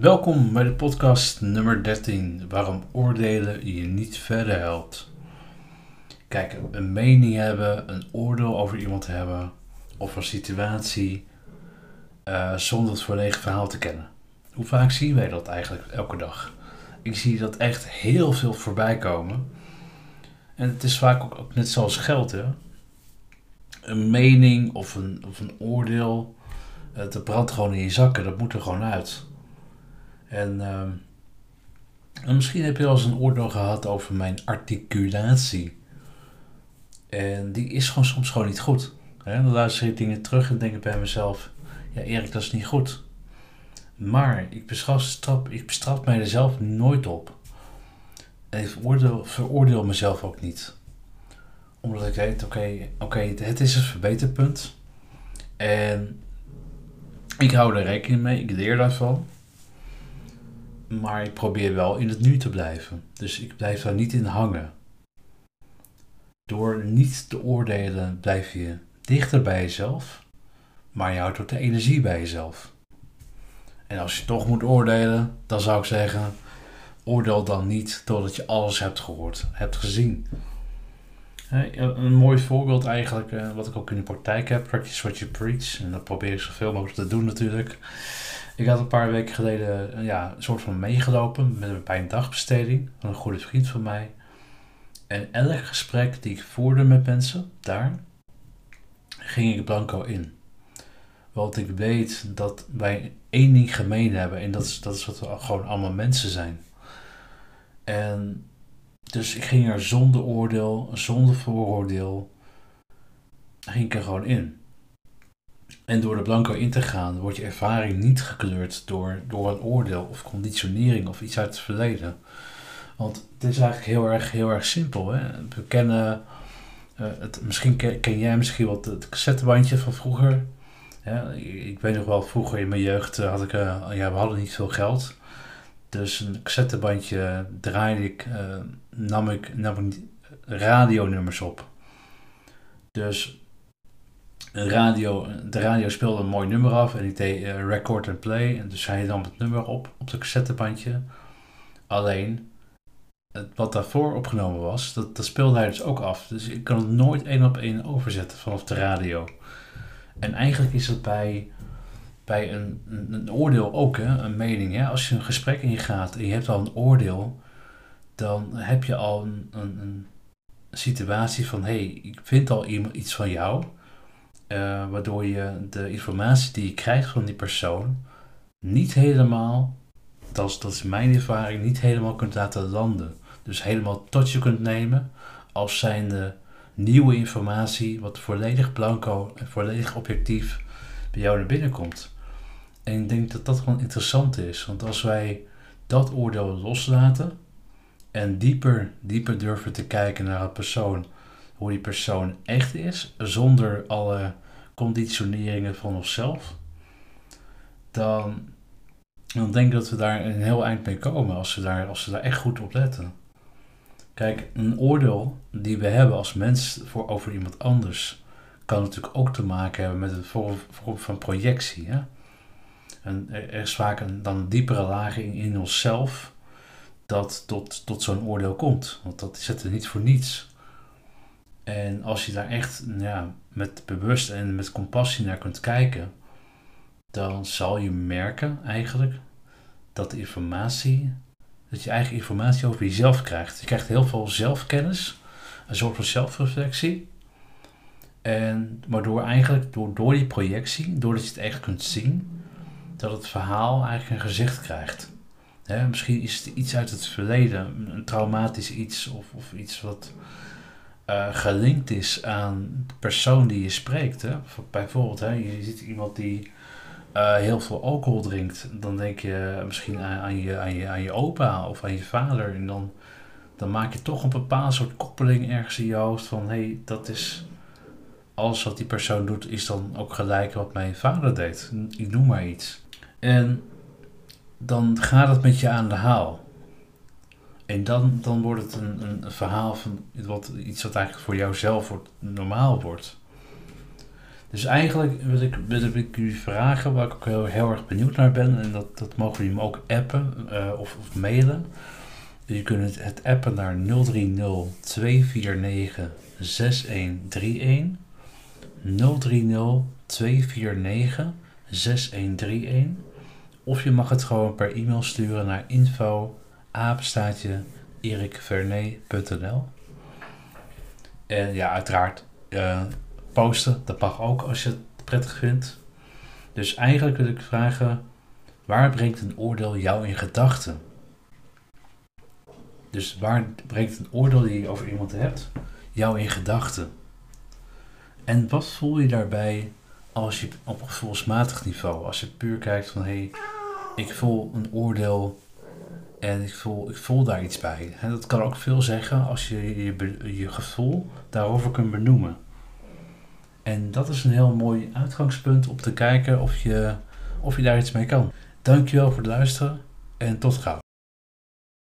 Welkom bij de podcast nummer 13, waarom oordelen je niet verder helpt. Kijk, een mening hebben, een oordeel over iemand hebben, of een situatie, uh, zonder het volledige verhaal te kennen. Hoe vaak zien wij dat eigenlijk elke dag? Ik zie dat echt heel veel voorbij komen. En het is vaak ook, net zoals geld, hè. Een mening of een, of een oordeel, het brandt gewoon in je zakken, dat moet er gewoon uit. En, uh, en, misschien heb je wel eens een oordeel gehad over mijn articulatie. En die is gewoon soms gewoon niet goed. Dan luister ik dingen terug en denk ik bij mezelf: ja, Erik, dat is niet goed. Maar ik bestraf, ik bestraf mij er zelf nooit op. En ik veroordeel, veroordeel mezelf ook niet. Omdat ik weet: oké, oké, het is een verbeterpunt. En ik hou er rekening mee, ik leer daarvan. Maar ik probeer wel in het nu te blijven. Dus ik blijf daar niet in hangen. Door niet te oordelen blijf je dichter bij jezelf, maar je houdt ook de energie bij jezelf. En als je toch moet oordelen, dan zou ik zeggen: oordeel dan niet doordat je alles hebt gehoord, hebt gezien. Een mooi voorbeeld eigenlijk, eh, wat ik ook in de praktijk heb, practice what you preach. En dat probeer ik zoveel mogelijk te doen natuurlijk. Ik had een paar weken geleden eh, ja, een soort van meegelopen met, bij een dagbesteding van een goede vriend van mij. En elk gesprek die ik voerde met mensen daar, ging ik blanco in. Want ik weet dat wij één ding gemeen hebben en dat is, dat is wat we gewoon allemaal mensen zijn. En dus ik ging er zonder oordeel, zonder vooroordeel, ging ik er gewoon in. En door de blanco in te gaan, wordt je ervaring niet gekleurd door, door een oordeel of conditionering of iets uit het verleden. Want het is eigenlijk heel erg, heel erg simpel. Hè? We kennen, uh, het, misschien ken, jij misschien wat het cassettebandje van vroeger. Ja, ik weet nog wel, vroeger in mijn jeugd had ik, uh, ja, we hadden niet veel geld. Dus een cassettebandje draaide ik, nam ik, nam ik radionummers op. Dus een radio, de radio speelde een mooi nummer af en ik deed uh, record en play. En dus hij nam het nummer op op de cassettebandje. Alleen, het, wat daarvoor opgenomen was, dat, dat speelde hij dus ook af. Dus ik kan het nooit één op één overzetten vanaf de radio. En eigenlijk is het bij, bij een, een, oordeel ook, hè, een mening. Hè? Als je een gesprek in gaat en je hebt al een oordeel, dan heb je al een, een, een situatie van: hé, hey, ik vind al iets van jou. Uh, waardoor je de informatie die je krijgt van die persoon niet helemaal, dat is, dat is mijn ervaring, niet helemaal kunt laten landen. Dus helemaal tot je kunt nemen als zijnde nieuwe informatie, wat volledig blanco en volledig objectief bij jou naar binnen komt. En ik denk dat dat gewoon interessant is, want als wij dat oordeel loslaten en dieper, dieper durven te kijken naar een persoon hoe die persoon echt is, zonder alle conditioneringen van onszelf, dan, dan denk ik dat we daar een heel eind mee komen als we daar, als we daar echt goed op letten. Kijk, een oordeel die we hebben als mens voor, over iemand anders kan natuurlijk ook te maken hebben met een vorm, van projectie. Hè? En er is vaak een, dan diepere laag in, in onszelf dat tot, tot zo'n oordeel komt. Want dat zit er niet voor niets. En als je daar echt ja, met bewust en met compassie naar kunt kijken, dan zal je merken eigenlijk dat de informatie, dat je eigen informatie over jezelf krijgt. Je krijgt heel veel zelfkennis, een soort van zelfreflectie. En waardoor eigenlijk door, door die projectie, doordat je het echt kunt zien, dat het verhaal eigenlijk een gezicht krijgt. misschien is het iets uit het verleden, een traumatisch iets of, of iets wat uh, gelinkt is aan de persoon die je spreekt. Hè? Bijvoorbeeld, hè, je ziet iemand die uh, heel veel alcohol drinkt, dan denk je misschien aan, aan, je, aan, je, aan je opa of aan je vader. En dan, dan maak je toch een bepaald soort koppeling ergens in je hoofd van hé, hey, dat is alles wat die persoon doet, is dan ook gelijk wat mijn vader deed. Ik noem maar iets. En dan gaat het met je aan de haal. En dan, dan wordt het een, een verhaal van wat, iets wat eigenlijk voor jouzelf wordt, normaal wordt. Dus eigenlijk wil ik, wil ik jullie vragen, waar ik ook heel, heel erg benieuwd naar ben, en dat, dat mogen jullie me ook appen uh, of, of, mailen. Je kunt het, het appen naar 030 249 6131. 030 249 6131. Of je mag het gewoon per e-mail sturen naar info apenstaatje erikvernet.nl. En ja, uiteraard uh, posten, dat mag ook als je het prettig vindt. Dus eigenlijk wil ik vragen, waar brengt een oordeel jou in gedachten? Dus waar brengt een oordeel die je over iemand hebt jou in gedachten? En wat voel je daarbij als je op gevoelsmatig niveau, als je puur kijkt van hé, hey, ik voel een oordeel en ik voel, ik voel daar iets bij. En dat kan ook veel zeggen als je je, je gevoel daarover kunt benoemen. En dat is een heel mooi uitgangspunt om te kijken of je, of je daar iets mee kan. Dankjewel voor het luisteren en tot gauw.